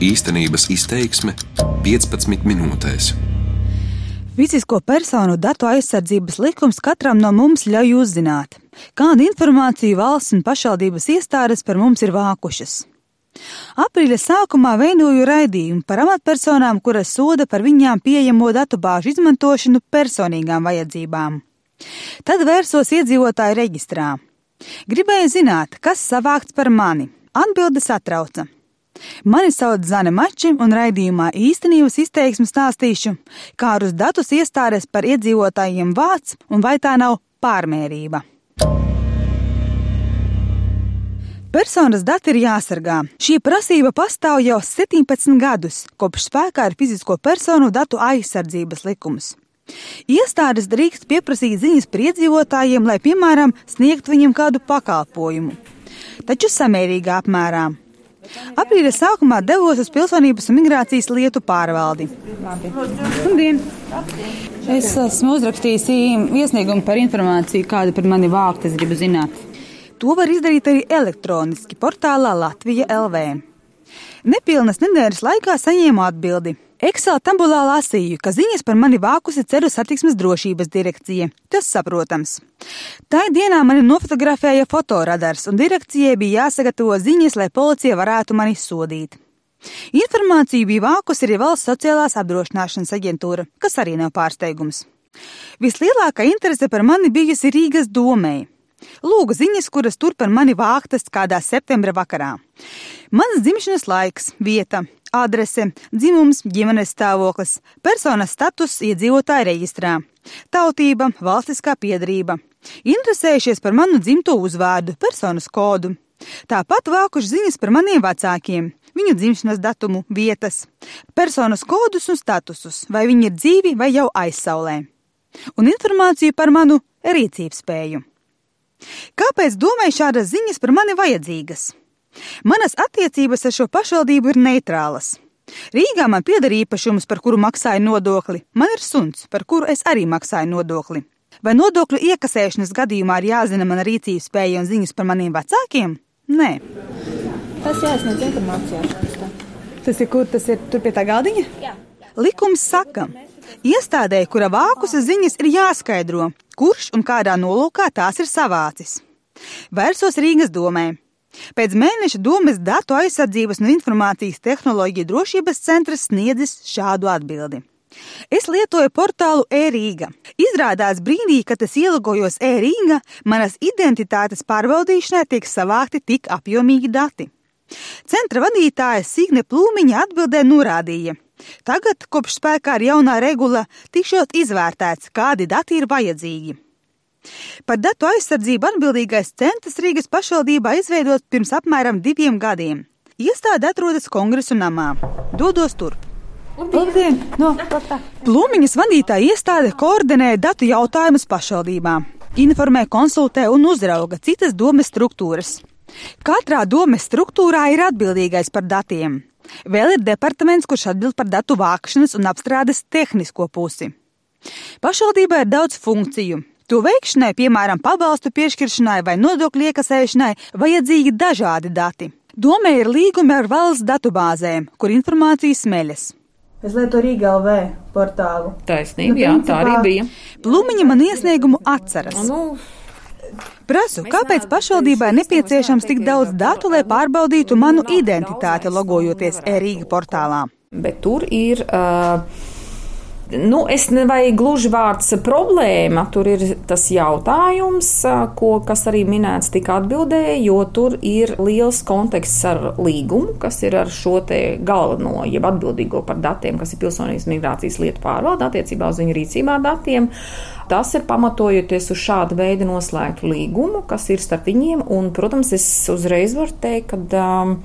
Īstenības izteiksme 15 minūtēs. Fizisko personu datu aizsardzības likums katram no mums ļauj uzzināt, kādu informāciju valsts un pašvaldības iestādes par mums ir vākušas. Aprīļa sākumā veidoju raidījumu par amatpersonām, kuras soda par viņām pieejamo datubāžu izmantošanu personīgām vajadzībām. Tad vērsos iedzīvotāju reģistrā. Gribēju zināt, kas savākts par mani. Atbilde satrauca. Mani sauc Zane Mači, un raidījumā īstenības izteiksmu stāstīšu, kā uz datus iestādes par iedzīvotājiem vāc un vai tā nav pārmērība. Personas dati ir jāsargā. Šī prasība pastāv jau 17 gadus, kopš spēkā ir fizisko personu datu aizsardzības likums. Iestādes drīkst pieprasīt ziņas par iedzīvotājiem, lai, piemēram, sniegtu viņiem kādu pakalpojumu, taču samērīgā apmērā. Aprīļa sākumā devos uz pilsonības un migrācijas lietu pārvaldi. Labdien! Es esmu uzrakstījis iesniegumu par informāciju, kāda par mani vākt, es gribu zināt. To var izdarīt arī elektroniski portālā Latvija LV. Nepilnas nedēļas laikā saņēmu atbildi. Excel tabulā lasīju, ka ziņas par mani vākusi ceļu satiksmes drošības direkcija. Tas saprotams. Tā dienā mani nofotografēja fotoradars, un direkcijai bija jāsagatavo ziņas, lai policija varētu mani sodīt. Informāciju bija vākusi arī valsts sociālās apdrošināšanas aģentūra, kas arī nav pārsteigums. Vislielākā interese par mani bijusi Rīgas domē. Lūgu ziņas, kuras tur par mani vāktas kādā septembra vakarā. Mans dzimšanas laiks, vieta, adrese, dzimums, ģimenes stāvoklis, personas status iedzīvotāja reģistrā, tautība, valstiskā piedarība, interesējušies par manu dzimto uzvārdu, personas kodu. Tāpat vākuši ziņas par maniem vecākiem, viņu dzimšanas datumu, vietas, personas kodus un statusus, vai viņi ir dzīvi vai jau aizsaulē, un informāciju par manu rīcības spēju. Kāpēc domāju šādas ziņas par mani vajadzīgas? Manas attiecības ar šo pašvaldību ir neitrālas. Rīgā man pieder īpašums, par kuru maksāju nodokli. Man ir suns, par kuru es arī maksāju nodokli. Vai nodokļu iekasēšanas gadījumā ir jāzina mana rīcības spēja un ziņas par maniem vecākiem? Nē. Tas jāsniedz informācijā. Tas ir kur? Tas ir tur pie tā galdiņa? Jā. Likums saka, iestādē, kura vākusi ziņas, ir jāskaidro, kurš un kādā nolūkā tās ir savācis. Vērsos Rīgas domē. Pēc mēneša domas datu aizsardzības un informācijas tehnoloģiju drošības centrs sniedzis šādu atbildi. Es lietoju portālu e-Rīga. Izrādās brīdī, kad es ielogojos e-Rīga, manas identitātes pārbaudīšanai tiek savākti tik apjomīgi dati. Centra vadītāja Signe Plūmiņa atbildē norādīja, tagad, kopš spēkā ir jaunā regula, tikšot izvērtēts, kādi dati ir vajadzīgi. Par datu aizsardzību atbildīgais centrs Rīgas pašvaldībā izveidots pirms apmēram diviem gadiem. Iestāde atrodas kongresu namā. Dodos turp. Labdien! No, Plūmiņas vadītāja iestāde koordinē datu jautājumus pašvaldībām, informē, konsultē un uzrauga citas domes struktūras. Katrā domes struktūrā ir atbildīgais par datiem. Vēl ir departaments, kurš atbild par datu vākšanas un apstrādes tehnisko pusi. Pašvaldībā ir daudz funkciju, To veikšanai, piemēram, pabalstu piešķiršanai vai nodokļu iekasēšanai, vajadzīgi dažādi dati. Domē ir līgumi ar valsts datubāzēm, kur informācija smeļas. Es lietoju Rīgā LV portālu. Taisnība, nu, jā, principā... tā arī bija. Plumiņa man iesniegumu atceras. Nu, Prasu, kāpēc pašvaldībai nepieciešams tik daudz datu, lai pārbaudītu manu identitāti, logojoties e-Rīga portālā? Bet tur ir. Uh, nu, es nevajag gluži vārds problēma, tur ir tas jautājums, ko, kas arī minēts tika atbildē, jo tur ir liels konteksts ar līgumu, kas ir ar šo te galveno, jeb atbildīgo par datiem, kas ir pilsonības migrācijas lietu pārvalda attiecībā uz viņu rīcībā datiem. Tas ir pamatojoties uz šādu veidu noslēgtu līgumu, kas ir starp viņiem, un, protams, es uzreiz varu teikt, ka um,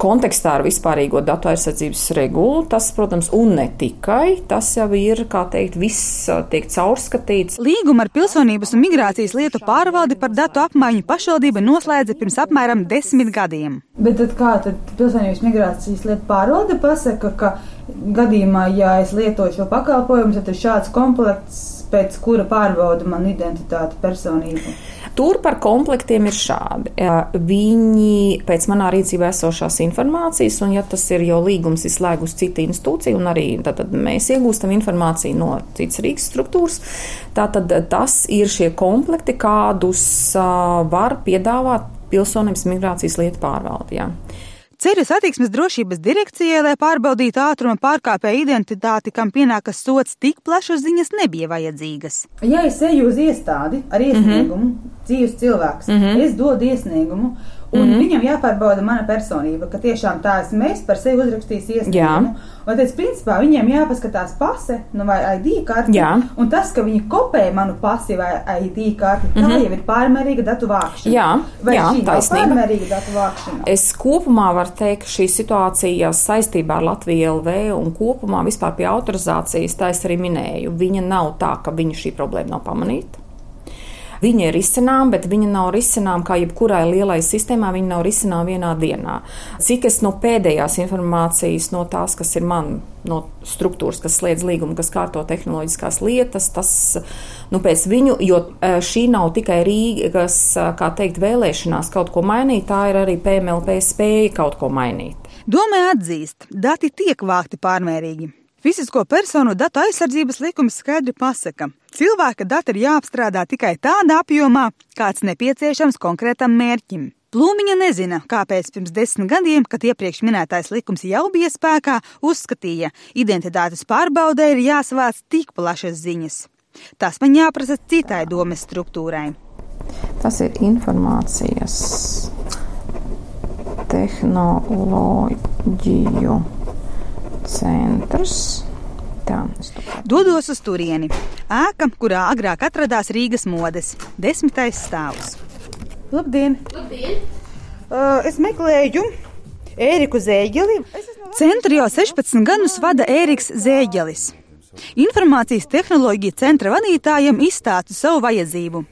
kontekstā ar vispārīgo datu aizsardzības regulu. Tas, protams, un ne tikai, tas jau ir, kā teikt, viss tiek caurskatīts. Līgumu ar pilsonības un migrācijas lietu pārvaldi par datu apmaiņu pašvaldība noslēdza pirms apmēram desmit gadiem. Bet tad kā tad pilsonības migrācijas lietu pārvalde pasaka, ka gadījumā, ja es lietoju šo pakalpojumu, tad ir šāds komplekts pēc kura pārbauda manu identitāti, personību. Tur par komplektiem ir šādi. Viņi pēc manā rīcībā esošās informācijas, un ja tas ir jau līgums izslēgus citu institūciju, un arī tad, mēs iegūstam informāciju no citas Rīgas struktūras, tātad tas ir šie komplekti, kādus var piedāvāt pilsonības migrācijas lietu pārvaldījā. Ceļu satiksmes drošības direkcijai, lai pārbaudītu ātruma pārkāpēju identitāti, kam pienākas sots, tik plašas ziņas nebija vajadzīgas. Ja es eju uz iestādi ar iesniegumu, mm -hmm. dzīves cilvēks, mm -hmm. es dodu iesniegumu, Un mm -hmm. viņam jāpārbauda mana personība, ka tiešām tā esmu es par sevi uzrakstījis iesniegumu. Un tad, principā, viņiem jāpaskatās pase nu, vai ID karti. Jā. Un tas, ka viņi kopē manu pasi vai ID karti, tā mm -hmm. jau ir pārmērīga datu vākšana. Jā, vai jā šī taisnība. Pārmērīga datu vākšana. Es kopumā varu teikt, ka šī situācija saistībā ar Latviju LV un kopumā vispār pie autorizācijas, tā es arī minēju, viņa nav tā, ka viņa šī problēma nav pamanīta. Viņa ir izcinām, bet viņa nav risinām kā jebkurai lielai sistēmai, viņa nav risinām vienā dienā. Cik es no pēdējās informācijas, no tās, kas ir man, no struktūras, kas slēdz līgumu, kas kārto tehnoloģiskās lietas, tas, nu, pēc viņu, jo e, šī nav tikai Rīgas, e, kā teikt, vēlēšanās kaut ko mainīt, tā ir arī PMLP spēja kaut ko mainīt. Domē atzīst, dati tiek vākti pārmērīgi. Fizisko personu datu aizsardzības likums skaidri pasaka, cilvēka dati ir jāapstrādā tikai tādā apjomā, kāds nepieciešams konkrētam mērķim. Plūmiņa nezina, kāpēc pirms desmit gadiem, kad iepriekš minētais likums jau bija spēkā, uzskatīja, identitātes pārbaudē ir jāsavāc tik plašas ziņas. Tas man jāprasa citai domes struktūrai. Tas ir informācijas tehnoloģiju centrs. Tā, Dodos uz turieni. Ēka, kurā agrāk atradās Rīgas modes, desmitais stāvs. Labdien! Labdien. Uh, es meklēju Ēriku Zēģeli. Centru jau 16 gadus vada Ēriks Zēģelis. Informācijas tehnoloģija centra vadītājiem izstāsta savu vajadzību.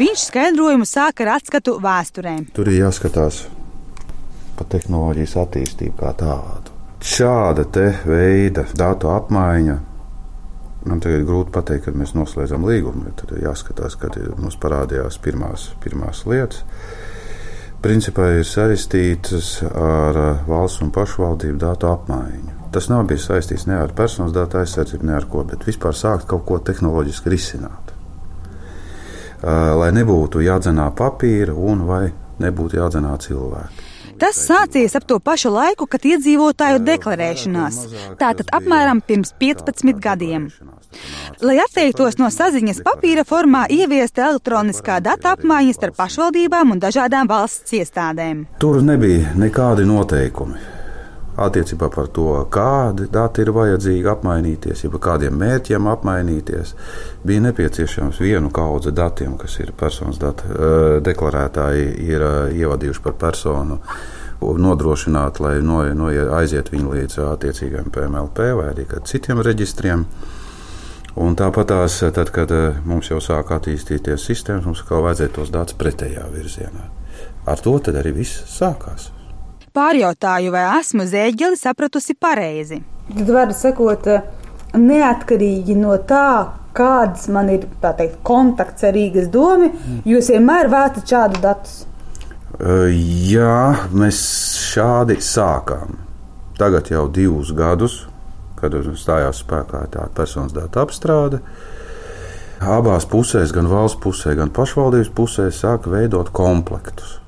Viņš skaidrojumu sāka ar atskatu vēsturēm. Tur ir jāskatās pa tehnoloģijas attīstību kā tādu šāda veida datu apmaiņa. Man tagad ir grūti pateikt, kad mēs noslēdzam līgumu. Tad ir jāskatās, kad mums parādījās pirmās, pirmās lietas. Principā ir saistītas ar uh, valsts un pašvaldību datu apmaiņu. Tas nav bijis saistīts ne ar personas datu aizsardzību, ne ar ko, bet vispār sākt kaut ko tehnoloģiski risināt. Uh, lai nebūtu jādzenā papīra un vai nebūtu jādzenā cilvēki. Tas sācies ap to pašu laiku, kad iedzīvotāju deklarēšanās, tātad apmēram pirms 15 gadiem. Lai atteiktos no saziņas papīra formā, ieviesta elektroniskā data apmaiņa starp pašvaldībām un dažādām valsts iestādēm. Tur nebija nekādi noteikumi attiecībā par to, kādi dati ir vajadzīgi apmainīties, par kādiem mērķiem apmainīties. Bija nepieciešams vienu kaudzi datiem, kas ir personas dati, deklarētāji ir ievadījuši par personu. Nodrošināt, lai no, no, aiziet viņi līdz attiecīgajam PMLP vai arī citiem reģistriem. Un tāpat tās, tad, kad mums jau sāk attīstīties sistēmas, mums kā vajadzēja tos datus pretējā virzienā. Ar to arī viss sākās. Pārjautāju, vai esmu zēģeli sapratusi pareizi. Tad var sakot, neatkarīgi no tā, kāds man ir teikt, kontakts ar Rīgas domu, jūs vienmēr vācat šādu datus. Jā, mēs šādi sākām. Tagad jau divus gadus, kad stājās spēkā tā personas datu apstrāde. Abās pusēs, gan valsts pusē, gan pašvaldības pusē, sāka veidot komplektus.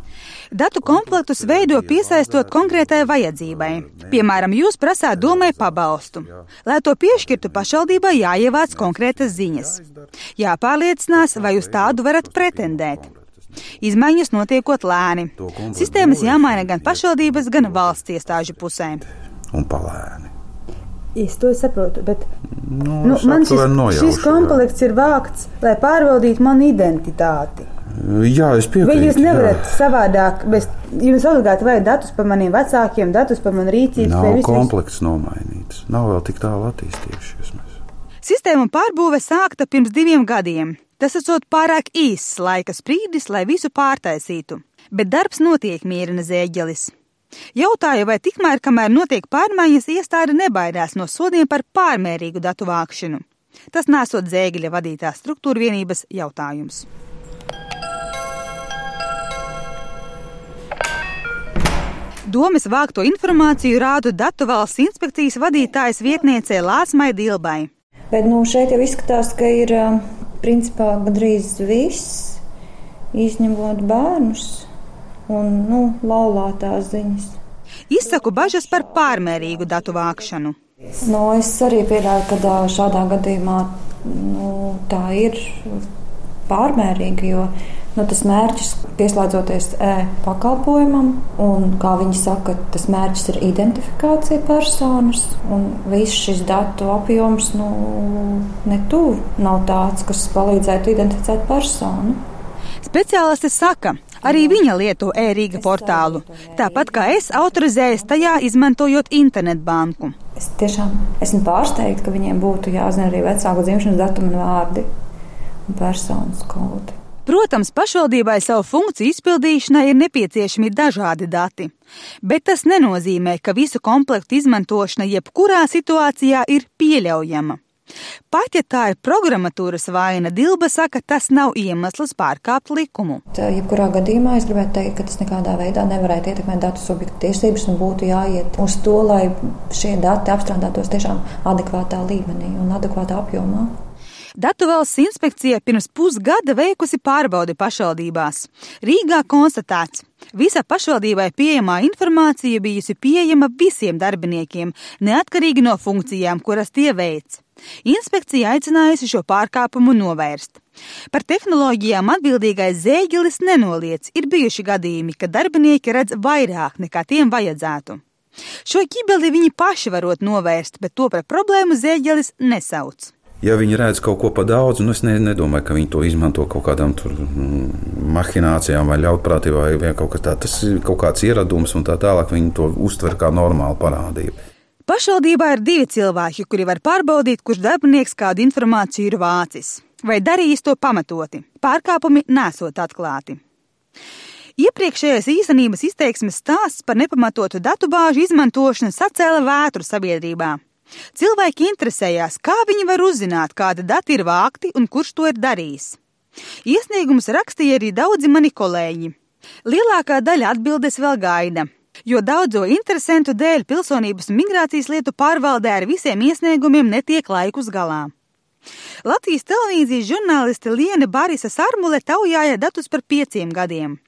Datu komplektus veido piesaistot konkrētai vajadzībai. Piemēram, jūs prasāt domai pabalstu. Lai to piešķirtu pašvaldībai, jāievāc konkrētas ziņas. Jāpārliecinās, vai uz tādu varat pretendēt. Izmaiņas notiekot lēni. Sistēmas jāmaina gan pašvaldības, gan valsts iestāžu pusē. Un palēni. Es to saprotu, bet nu, nu, man šis, šis komplekts ir vākts, lai pārbaudītu manu identitāti. Jā, es piekrītu. Vai jūs nevarat jā. savādāk, bez, jums obligāti vajag datus par maniem vecākiem, datus par manu rīcību? Nav komplekts nomainīts, nav vēl tik tālu attīstījušies. Mēs. Sistēma pārbūve sākta pirms diviem gadiem. Tas esot pārāk īss laika sprīdis, lai visu pārtaisītu. Bet darbs notiek, mierina zēģelis. Jautāju, vai tikmēr, kamēr notiek pārmaiņas, iestāde nebaidās no sodiem par pārmērīgu datu vākšanu. Tas nesot zēgļa vadītās struktūra vienības jautājums. Domas vākto informāciju rādu datu valsts inspekcijas vadītājas vietniecei Lāsmai Dilbai. Bet nu, šeit jau izskatās, ka ir um, principā gandrīz viss, izņemot bērnus un nu, laulātās ziņas. Izsaku bažas par pārmērīgu datu vākšanu. Nu, es arī pieļauju, ka šādā gadījumā nu, tā ir pārmērīga, jo nu, tas mērķis pieslēdzoties e-pakalpojumam, un kā viņi saka, tas mērķis ir identifikācija personas, un viss šis datu apjoms nu, netuvu nav tāds, kas palīdzētu identificēt personu. Speciālisti saka, Arī viņa lieto e-Rīga portālu, tāpat kā es autorizējos tajā, izmantojot internetbanku. Es tiešām esmu pārsteigta, ka viņiem būtu jāzina arī vecāku dzimšanas datumu un vārdi personas kodi. Protams, pašvaldībai savu funkciju izpildīšanai ir nepieciešami dažādi dati, bet tas nenozīmē, ka visu komplektu izmantošana jebkurā situācijā ir pieļaujama. Pat ja tā ir programmatūras vaina, Dilba saka, tas nav iemesls pārkāpt likumu. Jebkurā gadījumā es gribētu teikt, ka tas nekādā veidā nevarētu ietekmēt datu subjektu tiesības un būtu jāiet uz to, lai šie dati apstrādātos tiešām adekvātā līmenī un adekvātā apjomā. Datu valsts inspekcija pirms pusgada veikusi pārbaudi pašvaldībās. Rīgā konstatēts, visa pašvaldībai pieejamā informācija bijusi pieejama visiem darbiniekiem, neatkarīgi no funkcijām, kuras tie veic. Inspekcija aicinājusi šo pārkāpumu novērst. Par tehnoloģijām atbildīgais zēģelis nenoliedz, ir bijuši gadījumi, kad darbinieki redz vairāk nekā tiem vajadzētu. Šo ķibeli viņi paši varot novērst, bet to par problēmu zēģelis nesauc. Ja viņi redz kaut ko par daudz, nu es ne, nedomāju, ka viņi to izmanto kaut kādām tur, mm, mahinācijām vai ļaunprātībā vai kaut kas tāds. Tas ir kaut kāds ieradums un tā tālāk. Viņi to uztver kā normālu parādību. Pašvaldībā ir divi cilvēki, kuri var pārbaudīt, kurš darbinieks kādu informāciju ir vācis, vai darījis to pamatoti. Pārkāpumi nesot atklāti. Iepriekšējais īstenības izteiksmes stāsts par nepamatotu datubāžu izmantošanu sacēla vētru sabiedrībā. Cilvēki interesējās, kā viņi var uzzināt, kāda dati ir vākti un kurš to ir darījis. Iesniegumus rakstīja arī daudzi mani kolēģi. Lielākā daļa atbildes vēl gaida jo daudzo interesantu dēļ pilsonības un migrācijas lietu pārvaldē ar visiem iesniegumiem netiek laikus galā. Latvijas televīzijas žurnāliste Liene Barisa Sarmule taujāja datus par pieciem gadiem.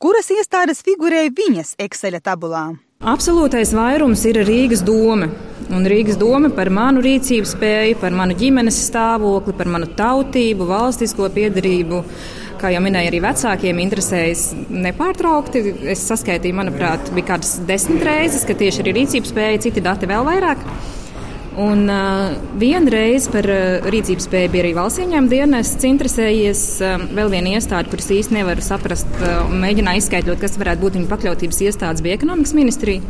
Kuras iestādes figurēja viņas Excel tabulā? Absolūtais vairums ir Rīgas doma. Un Rīgas doma par manu rīcības spēju, par manu ģimenes stāvokli, par manu tautību, valstisko piedarību, kā jau minēju, arī vecākiem interesējas nepārtraukti. Es saskaitīju, manuprāt, bija kādas desmit reizes, ka tieši arī rīcības spēja, citi dati vēl vairāk. Un uh, vienreiz par uh, rīcības spēju bija arī valsts ieņēmuma dienests interesējies uh, vēl viena iestāde, kuras īsti nevaru saprast, uh, mēģināja izskaidrot, kas varētu būt viņa pakļautības iestādes, bija ekonomikas ministrija.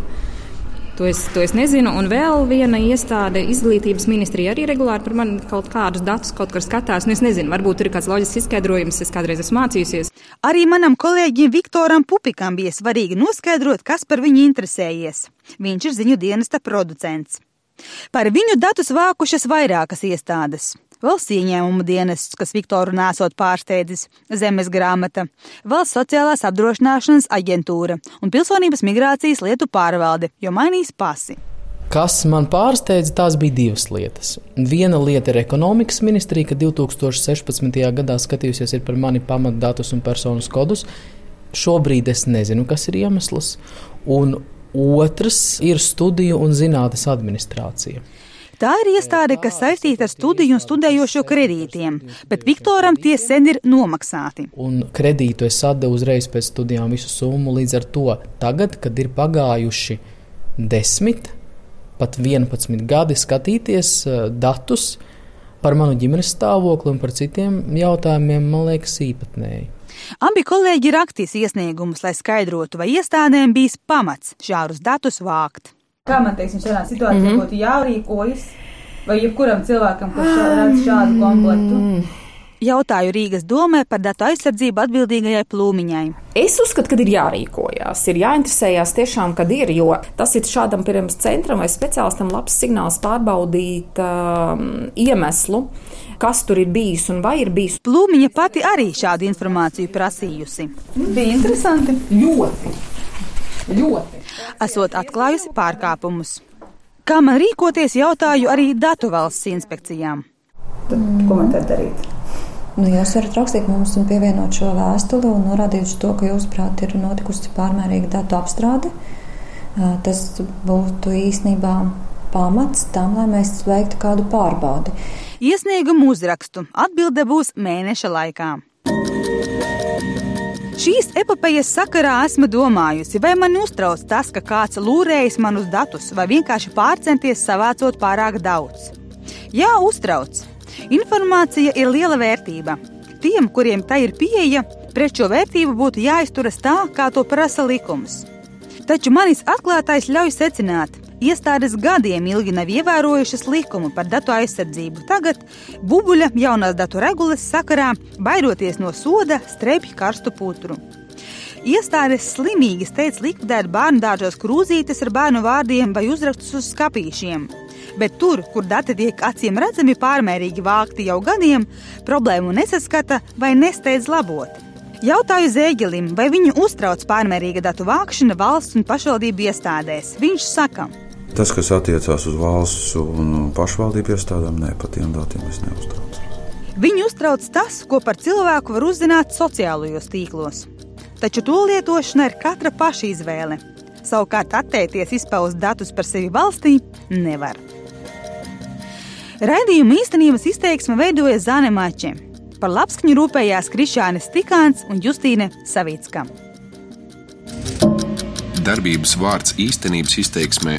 To es, to es nezinu. Un vēl viena iestāde, izglītības ministrija, arī regulāri par mani kaut kādus datus kaut kur skatās. Nu, es nezinu, varbūt tur ir kāds loģisks izskaidrojums, es kādreiz esmu mācījusies. Arī manam kolēģim Viktoram Pupikam bija svarīgi noskaidrot, kas par viņu interesējies. Viņš ir ziņu dienesta producents. Par viņu datus vākušas vairākas iestādes valsts ieņēmumu dienests, kas Viktoru nesot pārsteidzis, zemes grāmata, valsts sociālās apdrošināšanas aģentūra un pilsonības migrācijas lietu pārvalde, jo mainīs pasi. Kas man pārsteidza, tās bija divas lietas. Viena lieta ir ekonomikas ministrija, ka 2016. gadā skatījusies par mani pamatdatus un personas kodus. Šobrīd es nezinu, kas ir iemesls. Un otrs ir studiju un zinātnes administrācija. Tā ir iestāde, kas saistīta ar studiju un studējošo kredītiem, bet Viktoram tie sen ir nomaksāti. Un kredītu es atdevu uzreiz pēc studijām visu summu. Līdz ar to tagad, kad ir pagājuši desmit, pat 11 gadi skatīties uh, datus par manu ģimenes stāvokli un par citiem jautājumiem, man liekas, īpatnēji. Abi kolēģi rakstīs iesniegumus, lai skaidrotu, vai iestādēm bijis pamats šādus datus vākt. Kā man teiksim, šādā situācijā mm -hmm. būtu jārīkojas, vai jebkuram cilvēkam, kurš redz šādu komplektu? Jautāju Rīgas domē par datu aizsardzību atbildīgajai plūmiņai. Es uzskatu, ka ir jārīkojas, ir jāinteresējas tiešām, kad ir, jo tas ir šādam pirms centram vai speciālistam labs signāls pārbaudīt um, iemeslu, kas tur ir bijis un vai ir bijis. Plūmiņa pati arī šādu informāciju prasījusi. Bija interesanti. Ļoti. Ļoti. Esot atklājusi pārkāpumus. Kā man rīkoties, jautāju arī datu valsts inspekcijām. Tad, ko man tad darīt? Nu, jūs varat rakstīt mums un pievienot šo vēstuli un norādīt to, ka jūsuprāt ir notikusi pārmērīga datu apstrāde. Tas būtu īstenībā pamats tam, lai mēs veiktu kādu pārbaudi. Iesniegumu uzrakstu atbilde būs mēneša laikā. Šīs epopejas sakarā esmu domājusi, vai man uztrauc tas, ka kāds lūrējis manus datus, vai vienkārši pārcenties savācot pārāk daudz. Jā, uztrauc. Informācija ir liela vērtība. Tiem, kuriem tā ir pieeja, pret šo vērtību būtu jāizturas tā, kā to prasa likums. Taču manis atklātais ļauj secināt, Iestādes gadiem ilgi nav ievērojušas likumu par datu aizsardzību. Tagad bubuļa jaunās datu regulas sakarā, baidoties no soda, strēpj karstu putru. Iestādes slimīgi steidz likvidēt bērnu dārzos krūzītes ar bērnu vārdiem vai uzrakstus uz skāpīšiem. Bet tur, kur dati tiek acīm redzami pārmērīgi vākti jau gadiem, problēmu nesaskata vai nesteidz labot. Jautāju Zēģelim, vai viņu uztrauc pārmērīga datu vākšana valsts un pašvaldību iestādēs. Viņš saka, ka Tas, kas attiecās uz valsts un pašvaldību iestādēm, ne par tiem datiem es neuztraucos. Viņu uztrauc tas, ko par cilvēku var uzzināt sociālajos tīklos. Taču to lietošana ir katra paša izvēle. Savukārt atteikties izpaust datus par sevi valstī nevar. Raidījuma īstenības izteiksme veidoja Zāne Mačē. Par labskaņu rūpējās Krišāne Stikāns un Justīne Savicka darbības vārds īstenības izteiksmē